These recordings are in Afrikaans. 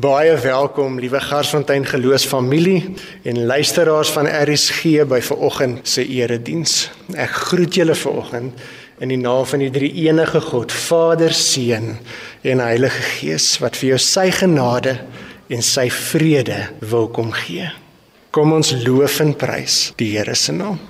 Baie welkom, liewe Garsfontein geloofsfamilie en luisteraars van RSG by vanoggend se erediens. Ek groet julle vanoggend in die naam van die drie enige God, Vader, Seun en Heilige Gees wat vir jou sy genade en sy vrede wil kom gee. Kom ons loof en prys die Here se naam.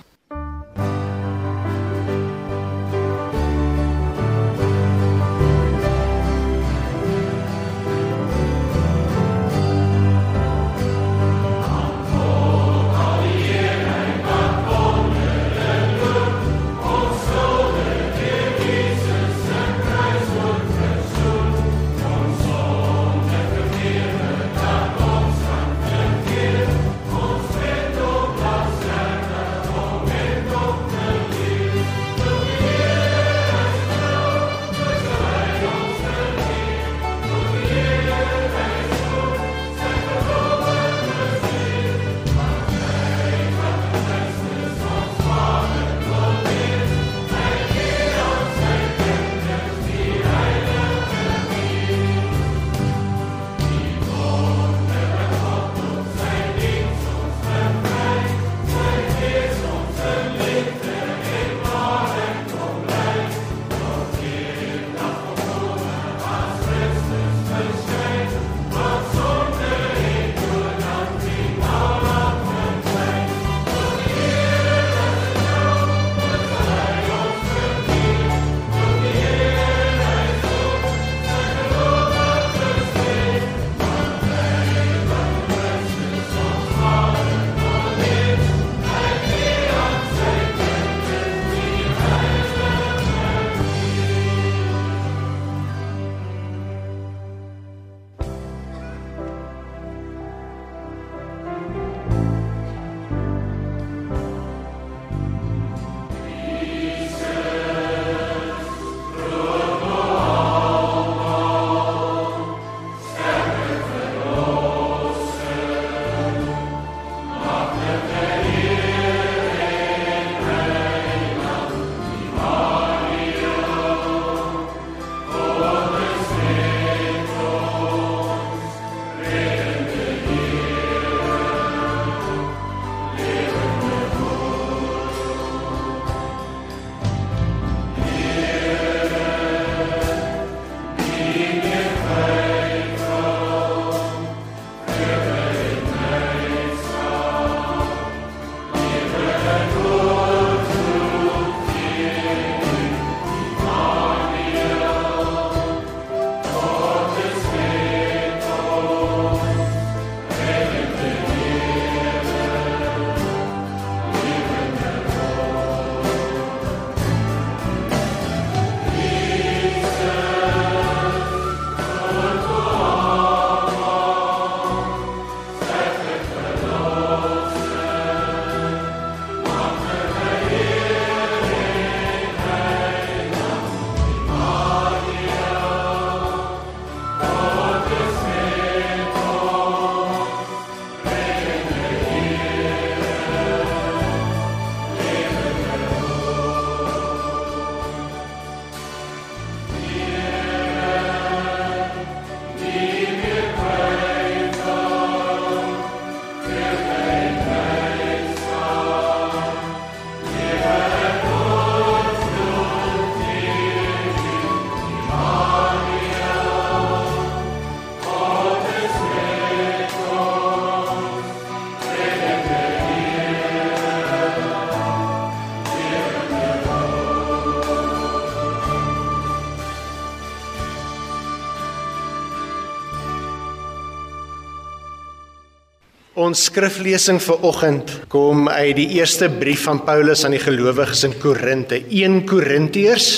Ons skriflesing vir oggend kom uit die eerste brief van Paulus aan die gelowiges in Korinte, 1 Korintiërs,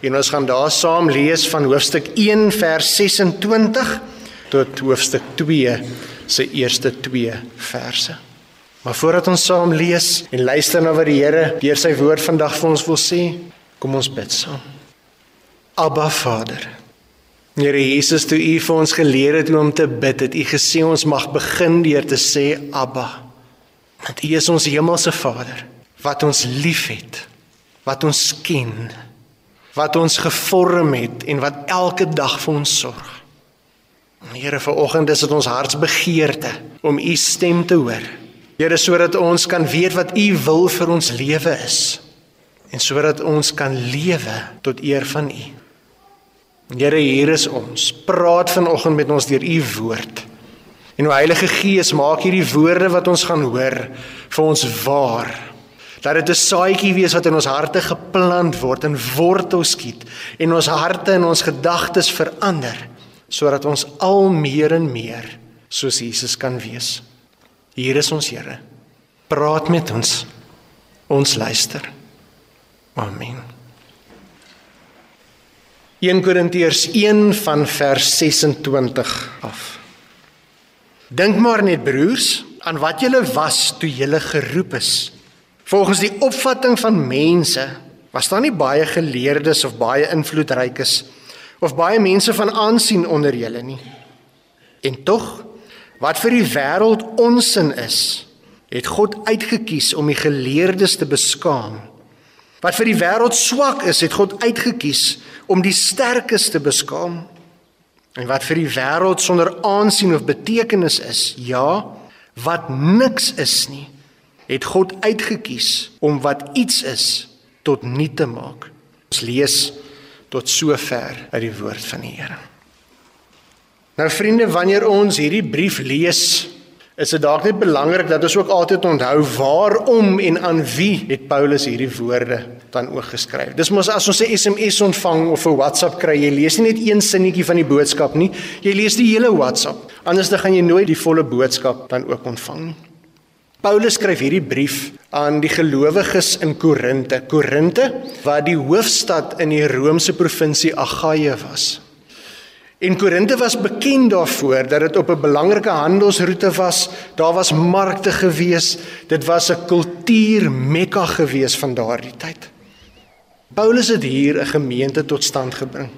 en ons gaan daar saam lees van hoofstuk 1 vers 26 tot hoofstuk 2 se eerste 2 verse. Maar voordat ons saam lees en luister na wat die Here deur sy woord vandag vir ons wil sê, kom ons bid saam. Abba Vader, Here Jesus, toe U vir ons geleer het hoe om te bid, het U gesê ons mag begin deur te sê Abba. Want U is ons hemelse Vader wat ons liefhet, wat ons ken, wat ons gevorm het en wat elke dag vir ons sorg. Here, vanoggend is dit ons hartsbegeerte om u stem te hoor. Here, sodat ons kan weet wat u wil vir ons lewe is en sodat ons kan lewe tot eer van u. Here, hier is ons. Praat vanoggend met ons deur u woord. En o Heilige Gees, maak hierdie woorde wat ons gaan hoor vir ons waar. Dat dit 'n saadjie wees wat in ons harte geplant word en wortel skiet en ons harte en ons gedagtes verander sodat ons al meer en meer soos Jesus kan wees. Hier is ons Here. Praat met ons. Ons luister. Amen. 1 Korintiërs 1 van vers 26 af. Dink maar net broers aan wat julle was toe julle geroep is. Volgens die opvatting van mense was daar nie baie geleerdes of baie invloedrykes of baie mense van aansien onder julle nie. En tog wat vir die wêreld onsin is, het God uitgekies om die geleerdes te beskaam. Wat vir die wêreld swak is, het God uitgekies om die sterkes te beskaam. En wat vir die wêreld sonder aansien of betekenis is, ja, wat niks is nie, het God uitgekies om wat iets is tot nut te maak. Ons lees tot sover uit die woord van die Here. Nou vriende, wanneer ons hierdie brief lees, is dit dalk net belangrik dat ons ook altyd onthou waarom en aan wie het Paulus hierdie woorde dan ook geskryf. Dis mos as ons 'n SMS ontvang of 'n WhatsApp kry, jy lees nie net een sinnetjie van die boodskap nie, jy lees die hele WhatsApp. Anders dan gaan jy nooit die volle boodskap dan ook ontvang nie. Paulus skryf hierdie brief aan die gelowiges in Korinte. Korinte wat die hoofstad in die Romeinse provinsie Agaia was. En Korinte was bekend daarvoor dat dit op 'n belangrike handelsroete was. Daar was markte gewees. Dit was 'n kultuur Mekka gewees van daardie tyd. Paulus het hier 'n gemeente tot stand gebring.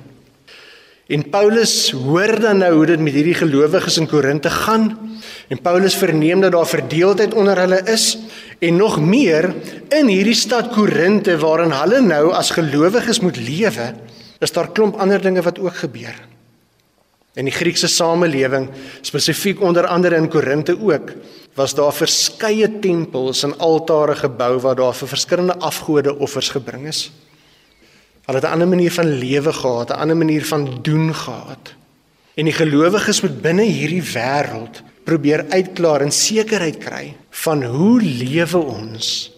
En Paulus hoor dan nou hoe dit met hierdie gelowiges in Korinte gaan. En Paulus verneem dat daar verdeeldheid onder hulle is en nog meer in hierdie stad Korinte waarin hulle nou as gelowiges moet lewe, is daar klomp ander dinge wat ook gebeur. In die Griekse samelewing, spesifiek onder andere in Korinte ook, was daar verskeie tempels en altare gebou waar daar vir verskillende afgode offers gebring is. Hulle het 'n ander manier van lewe gehad, 'n ander manier van doen gehad. En die gelowiges moet binne hierdie wêreld probeer uitklaar en sekerheid kry van hoe lewe ons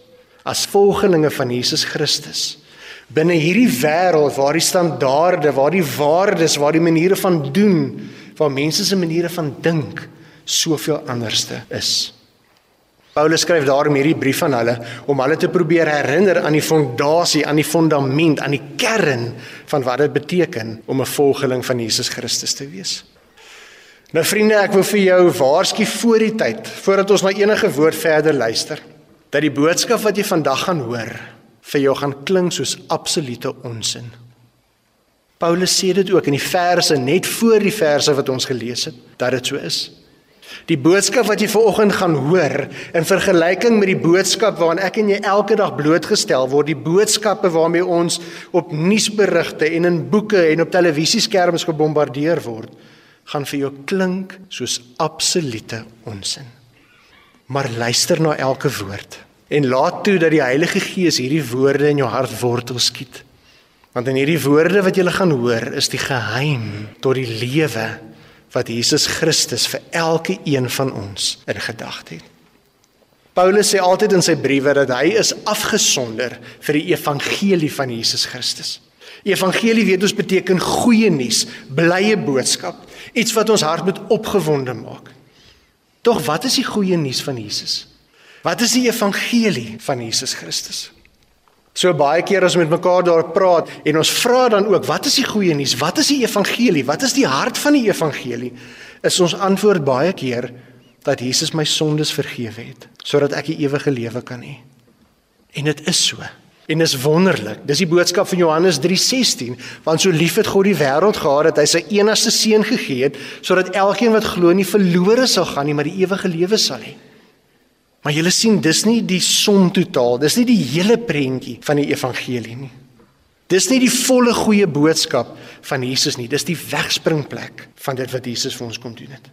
as volgelinge van Jesus Christus binne hierdie wêreld waar die standaarde, waar die waardes, waar die maniere van doen, waar mense se maniere van dink soveel anderste is. Paulus skryf daarom hierdie brief aan hulle om hulle te probeer herinner aan die fondasie, aan die fondament, aan die kern van wat dit beteken om 'n volgeling van Jesus Christus te wees. Nou vriende, ek wil vir jou waarsku voor die tyd, voordat ons na enige woord verder luister, dat die boodskap wat jy vandag gaan hoor, vir jou gaan klink soos absolute onsin. Paulus sê dit ook in die verse net voor die verse wat ons gelees het dat dit so is. Die boodskap wat jy vanoggend gaan hoor in vergelyking met die boodskap waaraan ek en jy elke dag blootgestel word, die boodskappe waarmee ons op nuusberigte en in boeke en op televisieskerms gebombardeer word, gaan vir jou klink soos absolute onsin. Maar luister na elke woord. En laat toe dat die Heilige Gees hierdie woorde in jou hart wortel skiet. Want in hierdie woorde wat jy gaan hoor, is die geheim tot die lewe wat Jesus Christus vir elke een van ons in gedagte het. Paulus sê altyd in sy briewe dat hy is afgesonder vir die evangelie van Jesus Christus. Evangelie weet ons beteken goeie nuus, blye boodskap, iets wat ons hart met opgewonde maak. Tog wat is die goeie nuus van Jesus? Wat is die evangelie van Jesus Christus? So baie keer as ons met mekaar daar praat en ons vra dan ook, wat is die goeie nuus? Wat is die evangelie? Wat is die hart van die evangelie? Is ons antwoord baie keer dat Jesus my sondes vergewe het sodat ek die ewige lewe kan hê. En dit is so. En is wonderlik. Dis die boodskap van Johannes 3:16, want so lief het God die wêreld gehad dat hy sy enigste seun gegee het sodat elkeen wat glo nie verlore sal gaan nie, maar die ewige lewe sal hê. Maar julle sien, dis nie die som totaal, dis nie die hele prentjie van die evangelie nie. Dis nie die volle goeie boodskap van Jesus nie. Dis die wegspringplek van dit wat Jesus vir ons kom doen het.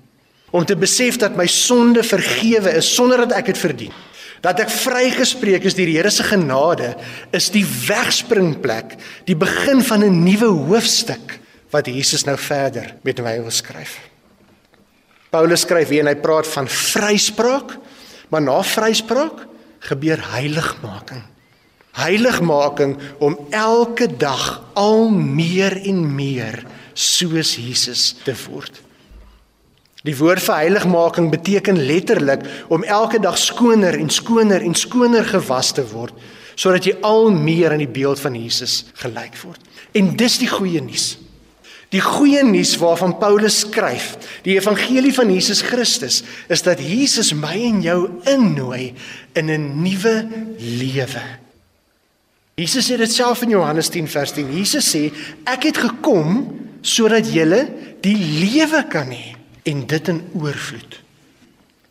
Om te besef dat my sonde vergewe is sonder dat ek dit verdien. Dat ek vrygespreek is deur die Here se genade is die wegspringplek, die begin van 'n nuwe hoofstuk wat Jesus nou verder met my wil skryf. Paulus skryf hier en hy praat van vryspraak, maar na vryspraak gebeur heiligmaking heiligmaking om elke dag al meer en meer soos Jesus te word. Die woord vir heiligmaking beteken letterlik om elke dag skoner en skoner en skoner gewas te word sodat jy al meer aan die beeld van Jesus gelyk word. En dis die goeie nuus. Die goeie nuus waarvan Paulus skryf, die evangelie van Jesus Christus, is dat Jesus my en jou innooi in 'n nuwe lewe. Jesus sê dit self in Johannes 10 vers 10. Jesus sê ek het gekom sodat julle die lewe kan hê en dit in oorvloed.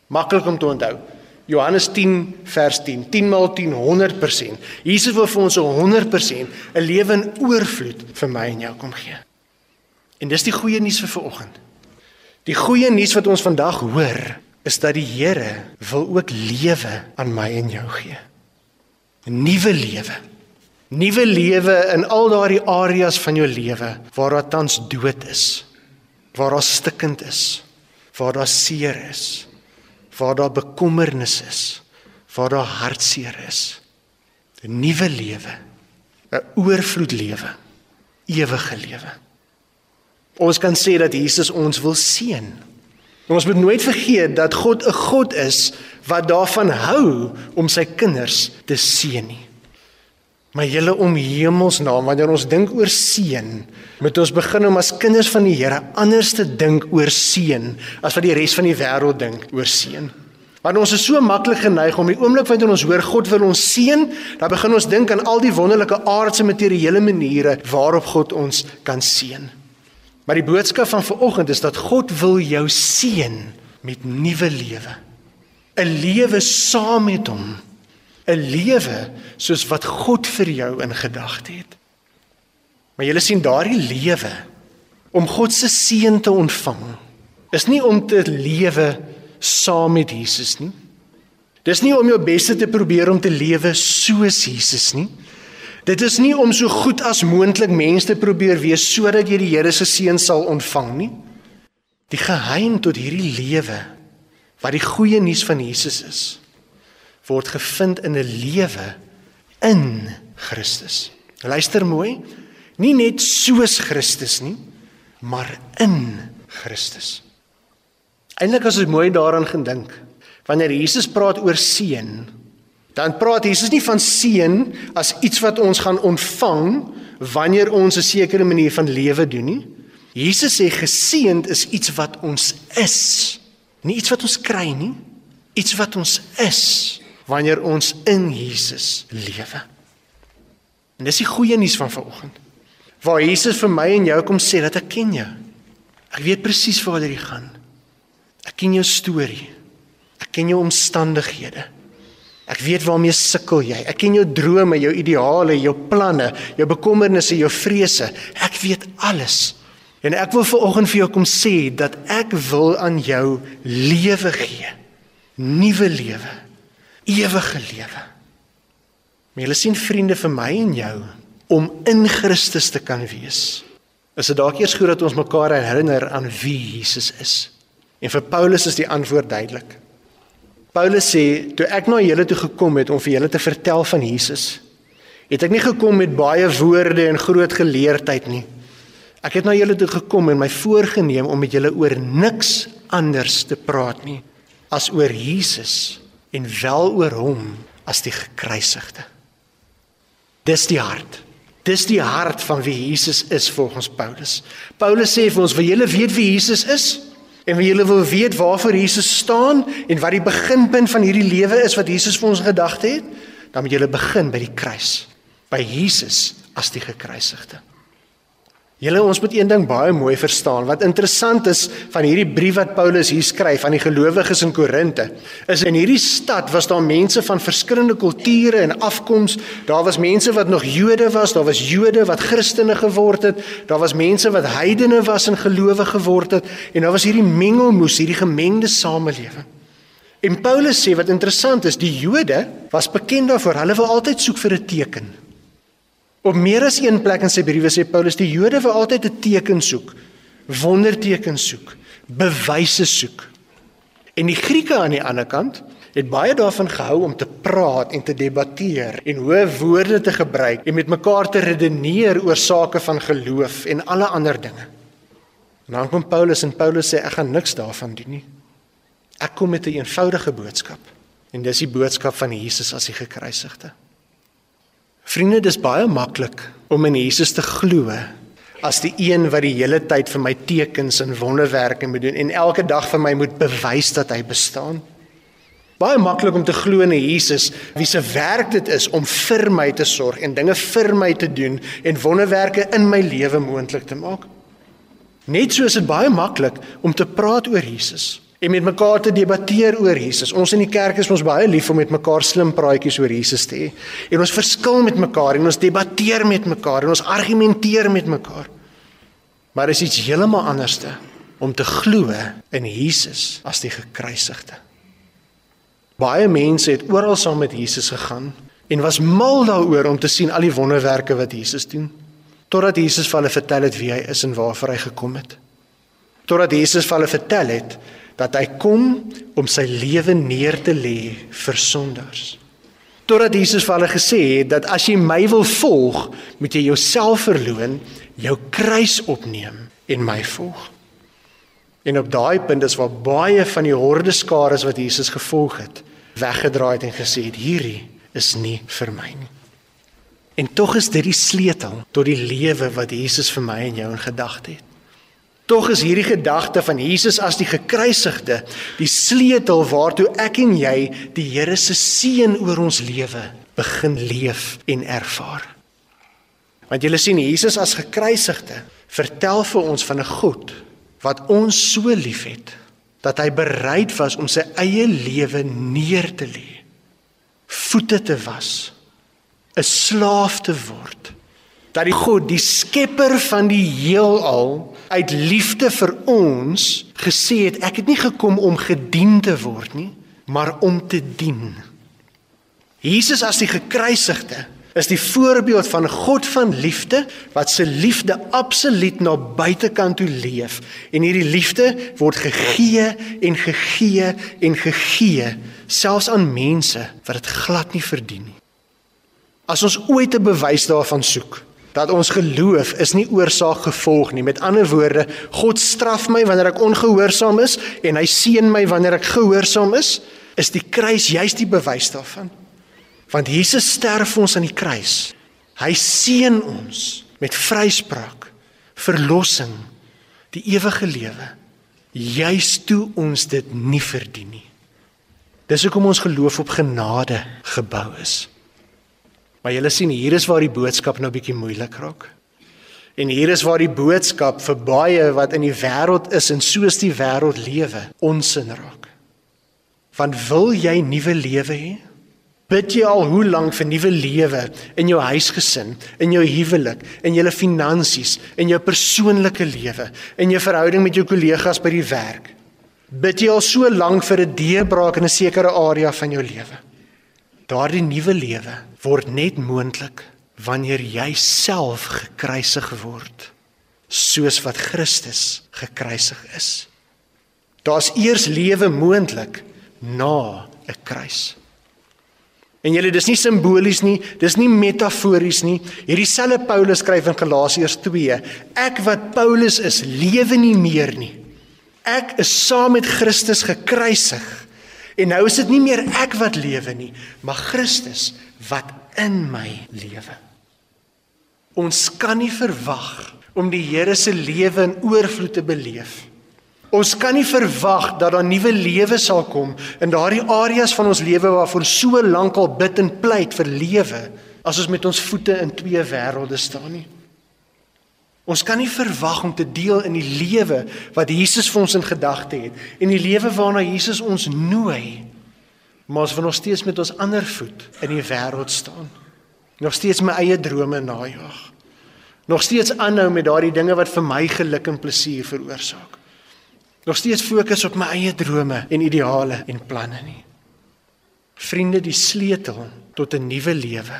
Maklik om te onthou. Johannes 10 vers 10. 10 maal 10 100%. Jesus wil vir ons 'n 100% 'n lewe in oorvloed vir my en jou kom gee. En dis die goeie nuus vir vanoggend. Die goeie nuus wat ons vandag hoor is dat die Here wil ook lewe aan my en jou gee. 'n Nuwe lewe nuwe lewe in al daardie areas van jou lewe waar daar tans dood is, waar daar stikkend is, waar daar seer is, waar daar bekommernis is, waar daar hartseer is. 'n Nuwe lewe, 'n oorvloed lewe, ewige lewe. Ons kan sê dat Jesus ons wil seën. Ons moet nooit vergeet dat God 'n God is wat daarvan hou om sy kinders te seën nie. Maar julle om hemelsnaam wanneer ons dink oor seën, moet ons begin om as kinders van die Here anders te dink oor seën as wat die res van die wêreld dink oor seën. Want ons is so maklik geneig om die oomblik wanneer ons hoor God wil ons seën, dan begin ons dink aan al die wonderlike aardse materiële maniere waarop God ons kan seën. Maar die boodskap van vanoggend is dat God wil jou seën met nuwe lewe. 'n Lewe saam met hom 'n lewe soos wat God vir jou in gedagte het. Maar jy sien daardie lewe om God se seën te ontvang is nie om te lewe saam met Jesus nie. Dis nie om jou beste te probeer om te lewe soos Jesus nie. Dit is nie om so goed as moontlik mens te probeer wees sodat jy die Here se seën sal ontvang nie. Die geheim tot hierdie lewe wat die goeie nuus van Jesus is, word gevind in 'n lewe in Christus. Luister mooi, nie net soos Christus nie, maar in Christus. Eindelik as jy mooi daaraan gedink, wanneer Jesus praat oor seën, dan praat Jesus nie van seën as iets wat ons gaan ontvang wanneer ons 'n sekere manier van lewe doen nie. Jesus sê geseënd is iets wat ons is, nie iets wat ons kry nie, iets wat ons is wanneer ons in Jesus lewe. En dis die goeie nuus van vanoggend. Waar Jesus vir my en jou kom sê dat ek ken jou. Ek weet presies waar jy gaan. Ek ken jou storie. Ek ken jou omstandighede. Ek weet waarmee sukkel jy. Ek ken jou drome, jou ideale, jou planne, jou bekommernisse, jou vrese. Ek weet alles. En ek wil vanoggend vir jou kom sê dat ek wil aan jou lewe gee. Nuwe lewe ewige lewe. Maar jy sien vriende vir my en jou om in Christus te kan wees. Is dit dalk eers goed dat ons mekaar herinner aan wie Jesus is? En vir Paulus is die antwoord duidelik. Paulus sê, toe ek na julle toe gekom het om vir julle te vertel van Jesus, het ek nie gekom met baie woorde en groot geleerdheid nie. Ek het na julle toe gekom en my voorgenem om met julle oor niks anders te praat nie as oor Jesus en wel oor hom as die gekruisigde. Dis die hart. Dis die hart van wie Jesus is volgens Paulus. Paulus sê vir ons, "Wil julle weet wie Jesus is? En wil julle wil weet waarvoor Jesus staan en wat die beginpunt van hierdie lewe is wat Jesus vir ons gedagte het? Dan moet julle begin by die kruis, by Jesus as die gekruisigde." Julle ons moet een ding baie mooi verstaan. Wat interessant is van hierdie brief wat Paulus hier skryf aan die gelowiges in Korinte, is in hierdie stad was daar mense van verskillende kulture en afkoms. Daar was mense wat nog Jode was, daar was Jode wat Christene geword het, daar was mense wat heidene was en gelowige geword het en daar was hierdie mengelmoes, hierdie gemengde samelewing. En Paulus sê wat interessant is, die Jode was bekend daarvoor, hulle wou altyd soek vir 'n teken. Op meer as een plek in sy briewe sê Paulus die Jode wil altyd 'n teken soek, wondertekens soek, bewyse soek. En die Grieke aan die ander kant het baie daarvan gehou om te praat en te debatteer en hoë woorde te gebruik en met mekaar te redeneer oor sake van geloof en alle ander dinge. En dan kom Paulus en Paulus sê ek gaan niks daarvan doen nie. Ek kom met 'n eenvoudige boodskap en dis die boodskap van Jesus as die gekruisigde. Vriende, dis baie maklik om in Jesus te glo as die een wat die hele tyd vir my tekens en wonderwerke moet doen en elke dag vir my moet bewys dat hy bestaan. Baie maklik om te glo in Jesus wie se werk dit is om vir my te sorg en dinge vir my te doen en wonderwerke in my lewe moontlik te maak. Net so is dit baie maklik om te praat oor Jesus en met mekaar te debatteer oor Jesus. Ons in die kerk is ons baie lief om met mekaar slim praatjies oor Jesus te hê. En ons verskil met mekaar en ons debatteer met mekaar en ons argumenteer met mekaar. Maar is iets heeltemal anderste om te glo in Jesus as die gekruisigde. Baie mense het oral saam met Jesus gegaan en was mal daaroor om te sien al die wonderwerke wat Jesus doen totdat Jesus vir hulle vertel het wie hy is en waarvoor hy gekom het. Totdat Jesus vir hulle vertel het dat hy kom om sy lewe neer te lê vir sondaars. Totdat Jesus vir hulle gesê het dat as jy my wil volg, moet jy jouself verloën, jou kruis opneem en my volg. En op daai punt is waar baie van die horde skare wat Jesus gevolg het, weggedraai het en gesê het hierdie is nie vir my nie. En tog is dit die sleutel tot die lewe wat Jesus vir my en jou in gedagte het. Tog is hierdie gedagte van Jesus as die gekruisigde die sleutel waartoe ek en jy die Here se seën oor ons lewe begin leef en ervaar. Want julle sien Jesus as gekruisigde vertel vir ons van 'n God wat ons so liefhet dat hy bereid was om sy eie lewe neer te lê, voete te was, 'n slaaf te word. Dat die God, die skepper van die heelal, uit liefde vir ons gesê het ek het nie gekom om gedien te word nie, maar om te dien. Jesus as die gekruisigde is die voorbeeld van God van liefde wat se liefde absoluut na buitekant toe leef en hierdie liefde word gegee en gegee en gegee selfs aan mense wat dit glad nie verdien nie. As ons ooit 'n bewys daarvan soek, dat ons geloof is nie oorsaak gevolg nie. Met ander woorde, God straf my wanneer ek ongehoorsaam is en hy seën my wanneer ek gehoorsaam is, is die kruis juist die bewys daarvan. Want Jesus sterf vir ons aan die kruis. Hy seën ons met vryspraak, verlossing, die ewige lewe, juist toe ons dit nie verdien nie. Dis hoekom ons geloof op genade gebou is. Maar julle sien hier is waar die boodskap nou bietjie moeilik raak. En hier is waar die boodskap vir baie wat in die wêreld is en soos die wêreld lewe, onsin raak. Want wil jy nuwe lewe hê? Bid jy al hoe lank vir nuwe lewe in jou huisgesin, in jou huwelik, in jou finansies, in jou persoonlike lewe, in jou verhouding met jou kollegas by die werk? Bid jy al so lank vir 'n deurbraak in 'n sekere area van jou lewe? Daardie nuwe lewe word net moontlik wanneer jy self gekruisig word soos wat Christus gekruisig is. Daar's eers lewe moontlik na 'n kruis. En julle dis nie simbolies nie, dis nie metafories nie. Hierdie selfe Paulus skryf in Galasiërs 2: Ek wat Paulus is, lewe nie meer nie. Ek is saam met Christus gekruisig. En nou is dit nie meer ek wat lewe nie, maar Christus wat in my lewe. Ons kan nie verwag om die Here se lewe in oorvloed te beleef. Ons kan nie verwag dat daar nuwe lewe sal kom in daardie areas van ons lewe waarvoor so lank al bid en pleit vir lewe as ons met ons voete in twee wêrelde staan nie. Ons kan nie verwag om te deel in die lewe wat Jesus vir ons in gedagte het en die lewe waarna Jesus ons nooi. Maar ons wil nog steeds met ons ander voet in die wêreld staan. Nog steeds my eie drome najag. Nog steeds aanhou met daardie dinge wat vir my geluk en plesier veroorsaak. Nog steeds fokus op my eie drome en ideale en planne nie. Vriende, die sleutel tot 'n nuwe lewe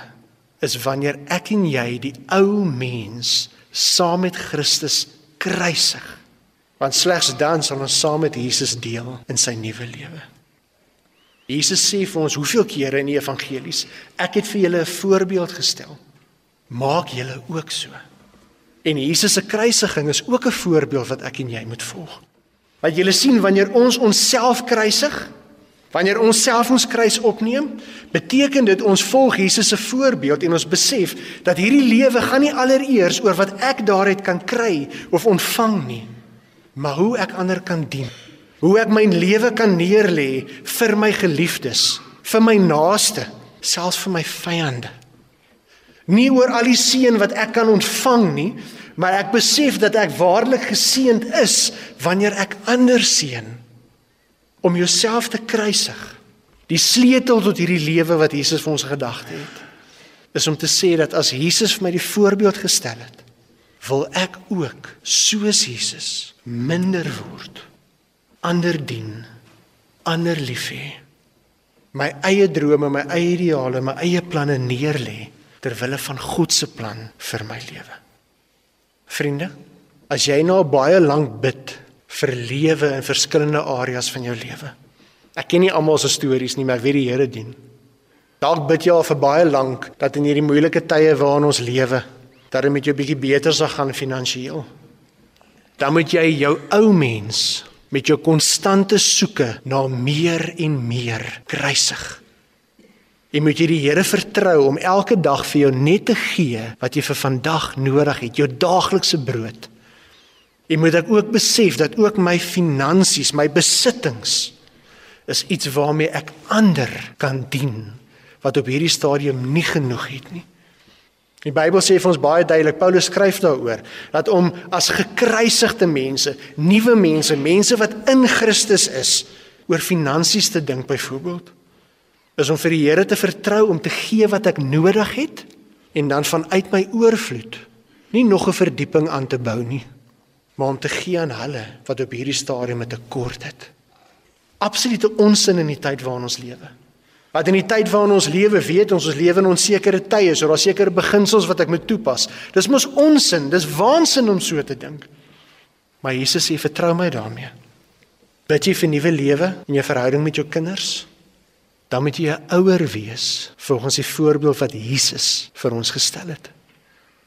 is wanneer ek en jy die ou mens saam met Christus kruisig. Want slegs dan sal ons saam met Jesus deel in sy nuwe lewe. Jesus sê vir ons hoeveel kere in die evangelies, ek het vir julle 'n voorbeeld gestel. Maak julle ook so. En Jesus se kruisiging is ook 'n voorbeeld wat ek en jy moet volg. Want julle sien wanneer ons onsself kruisig, wanneer ons self ons kruis opneem, beteken dit ons volg Jesus se voorbeeld en ons besef dat hierdie lewe gaan nie allereers oor wat ek daaruit kan kry of ontvang nie, maar hoe ek ander kan dien. Hoe ek my lewe kan neerlê vir my geliefdes, vir my naaste, selfs vir my vyande. Nie oor al die seën wat ek kan ontvang nie, maar ek besef dat ek waarlik geseënd is wanneer ek ander seën om jouself te kruisig. Die sleutel tot hierdie lewe wat Jesus vir ons gedagte het, is om te sê dat as Jesus vir my die voorbeeld gestel het, wil ek ook soos Jesus minder word, ander dien, ander lief hê. My eie drome, my eie ideale, my eie planne neerlê ter wille van God se plan vir my lewe. Vriende, as jy nou baie lank bid vir lewe in verskillende areas van jou lewe. Ek ken nie almal se stories nie, maar ek weet die Here dien. Dalk bid jy al vir baie lank dat in hierdie moeilike tye waarin ons lewe, dat dit met jou bietjie beter sal gaan finansiëel. Dan moet jy jou ou mens met jou konstante soeke na meer en meer kruisig. Jy moet jy die Here vertrou om elke dag vir jou net te gee wat jy vir vandag nodig het, jou daaglikse brood. Jy moet ek ook besef dat ook my finansies, my besittings is iets waarmee ek ander kan dien wat op hierdie stadium nie genoeg het nie. Die Bybel sê vir ons baie duidelik, Paulus skryf daaroor, dat om as gekruisigde mense, nuwe mense, mense wat in Christus is, oor finansies te dink byvoorbeeld is om vir die Here te vertrou om te gee wat ek nodig het en dan vanuit my oorvloed nie nog 'n verdieping aan te bou nie maar om te gee aan hulle wat op hierdie stadium 'n tekort het. Absolute onsin in die tyd waarin ons lewe. Wat in die tyd waarin ons lewe, weet ons ons lewe in onsekere tye, so daar seker beginsels wat ek moet toepas. Dis mos onsin, dis waansin om so te dink. Maar Jesus sê vertrou my daarmee. Bid jy vir nuwe lewe in jou verhouding met jou kinders? dan moet jy 'n ouer wees volgens die voorbeeld wat Jesus vir ons gestel het.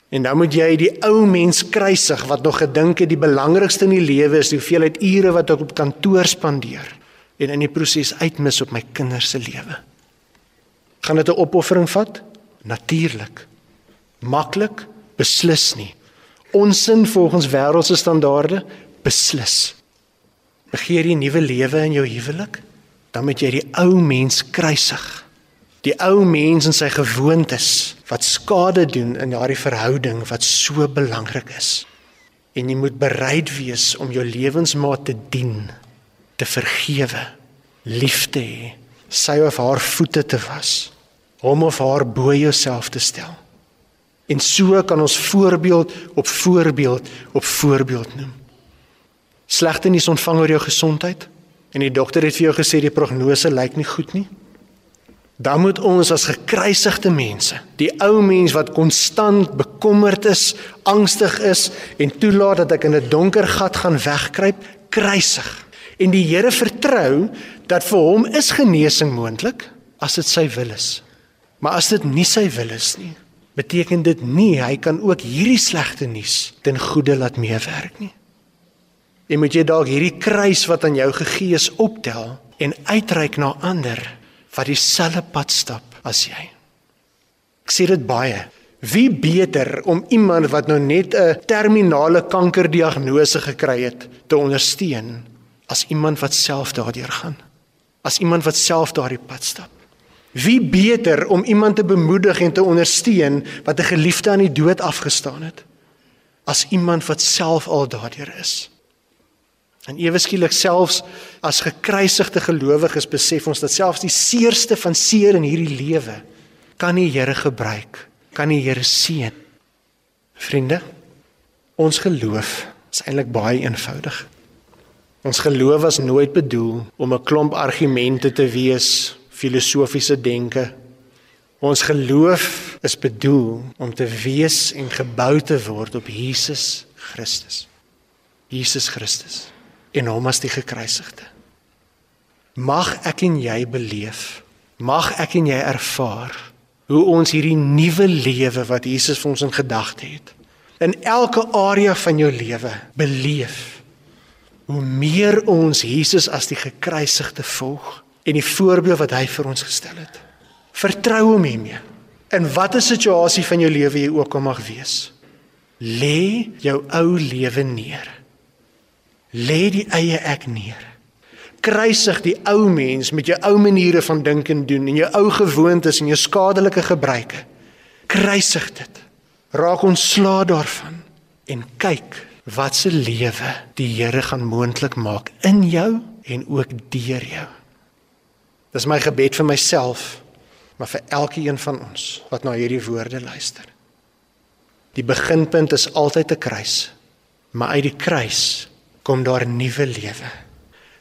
En dan moet jy die ou mens kruisig wat nog gedink het die belangrikste in die lewe is hoeveelheid ure wat ek op kantoor spandeer en in die proses uitmis op my kinders se lewe. Gaan dit 'n opoffering vat? Natuurlik. Maklik? Beslis nie. Onsin volgens wêreldse standaarde? Beslis. Begeer jy 'n nuwe lewe in jou huwelik? dan moet jy die ou mens kruisig. Die ou mens en sy gewoontes wat skade doen in daardie verhouding wat so belangrik is. En jy moet bereid wees om jou lewensmaat te dien, te vergewe, lief te hê, sy of haar voete te was, hom of haar bo jouself te stel. En so kan ons voorbeeld op voorbeeld op voorbeeld noem. Slegte nuus ontvang oor jou gesondheid? en die dokter het vir jou gesê die prognose lyk nie goed nie. Dan moet ons as gekruisigde mense, die ou mens wat konstant bekommerd is, angstig is en toelaat dat ek in 'n donker gat gaan wegkruip, kruisig. En die Here vertrou dat vir hom is genesing moontlik as dit sy wil is. Maar as dit nie sy wil is nie, beteken dit nie hy kan ook hierdie slegte nuus ten goeie laat meewerk nie. En moet jy dalk hierdie kruis wat aan jou gegee is optel en uitreik na ander wat dieselfde pad stap as jy. Ek sê dit baie. Wie beter om iemand wat nou net 'n terminale kankerdiagnose gekry het te ondersteun as iemand wat self daardeur gaan. As iemand wat self daardie pad stap. Wie beter om iemand te bemoedig en te ondersteun wat 'n geliefde aan die dood afgestaan het. as iemand wat self al daardeur is. En ewe skielik selfs as gekruisigde gelowiges besef ons dat selfs die seerste van seer in hierdie lewe kan die Here gebruik, kan die Here seën. Vriende, ons geloof is eintlik baie eenvoudig. Ons geloof was nooit bedoel om 'n klomp argumente te wees, filosofiese denke. Ons geloof is bedoel om te wees en gebou te word op Jesus Christus. Jesus Christus en hom as die gekruisigde. Mag ek en jy beleef, mag ek en jy ervaar hoe ons hierdie nuwe lewe wat Jesus vir ons in gedagte het in elke area van jou lewe beleef. Hoe meer ons Jesus as die gekruisigde volg en die voorbeeld wat hy vir ons gestel het. Vertrou hom hiermee. In watter situasie van jou lewe jy ook al mag wees. Lê jou ou lewe neer lê die eie ek neer. Kruisig die ou mens met jou ou maniere van dink en doen en jou ou gewoontes en jou skadelike gebruike. Kruisig dit. Raak ontslae daarvan en kyk wat se lewe die Here gaan moontlik maak in jou en ook deur jou. Dis my gebed vir myself, maar vir elkeen van ons wat na hierdie woorde luister. Die beginpunt is altyd 'n kruis, maar uit die kruis kom daar nuwe lewe.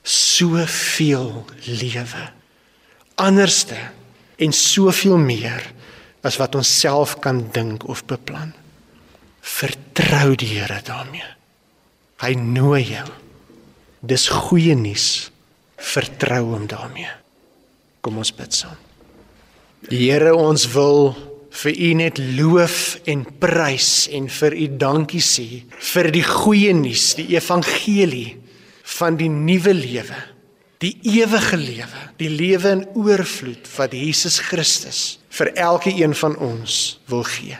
Soveel lewe. Anderste en soveel meer as wat ons self kan dink of beplan. Vertrou die Here daarmee. Hy nooi jou. Dis goeie nuus. Vertrou hom daarmee. Kom ons bid saam. Die Here ons wil vir u net loof en prys en vir u dankie sê vir die goeie nuus, die evangelie van die nuwe lewe, die ewige lewe, die lewe in oorvloed wat Jesus Christus vir elke een van ons wil gee.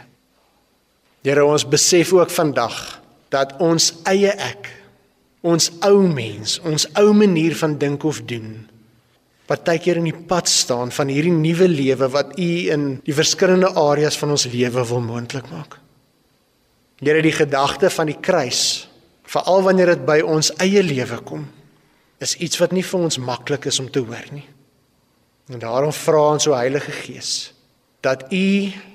Here ons besef ook vandag dat ons eie ek, ons ou mens, ons ou manier van dink of doen partykeer in die pad staan van hierdie nuwe lewe wat U in die verskillende areas van ons lewe wil moontlik maak. Here die gedagte van die kruis, veral wanneer dit by ons eie lewe kom, is iets wat nie vir ons maklik is om te hoor nie. En daarom vra ons o Heilige Gees dat U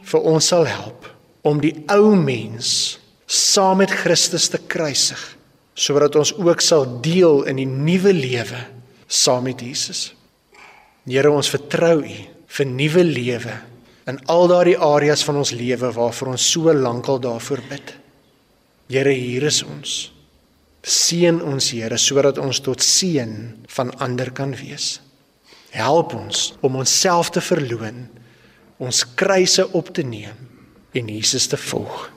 vir ons sal help om die ou mens saam met Christus te kruisig sodat ons ook sal deel in die nuwe lewe saam met Jesus. Here ons vertrou U vir nuwe lewe in al daardie areas van ons lewe waarvoor ons so lankal daarvoor bid. Here hier is ons. Seën ons Here sodat ons tot seën van ander kan wees. Help ons om onsself te verloon, ons kruise op te neem en Jesus te volg.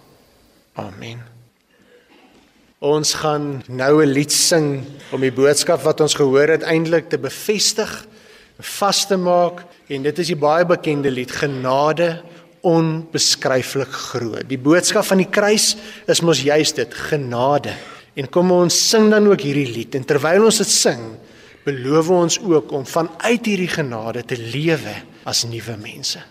Amen. Ons gaan nou 'n lied sing om die boodskap wat ons gehoor het eintlik te bevestig vas te maak en dit is die baie bekende lied genade onbeskryflik groot. Die boodskap van die kruis is mos juist dit, genade. En kom ons sing dan ook hierdie lied en terwyl ons dit sing, beloof ons ook om vanuit hierdie genade te lewe as nuwe mense.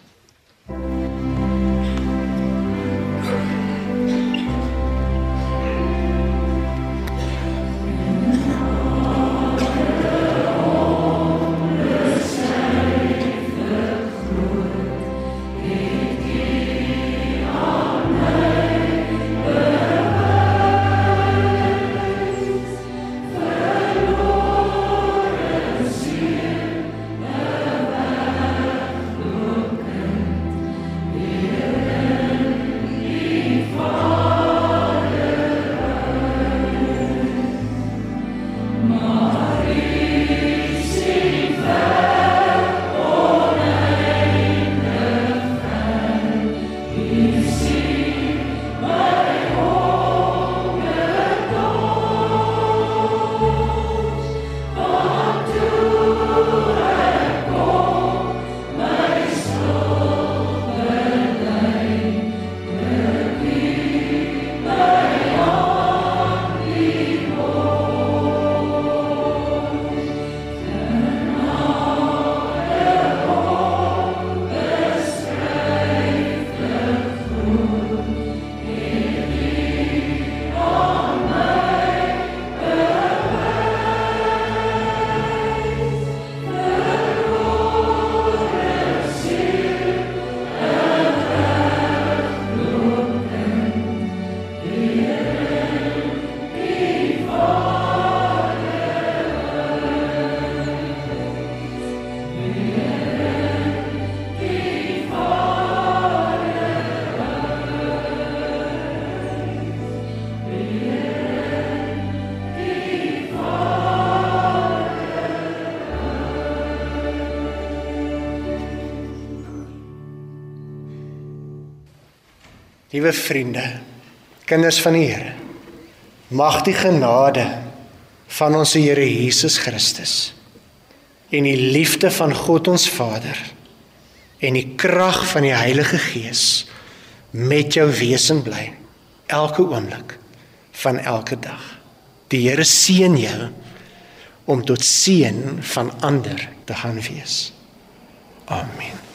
Liewe vriende, kinders van die Here, mag die genade van ons Here Jesus Christus en die liefde van God ons Vader en die krag van die Heilige Gees met jou wesen bly elke oomblik van elke dag. Die Here seën jou om tot seën van ander te gaan wees. Amen.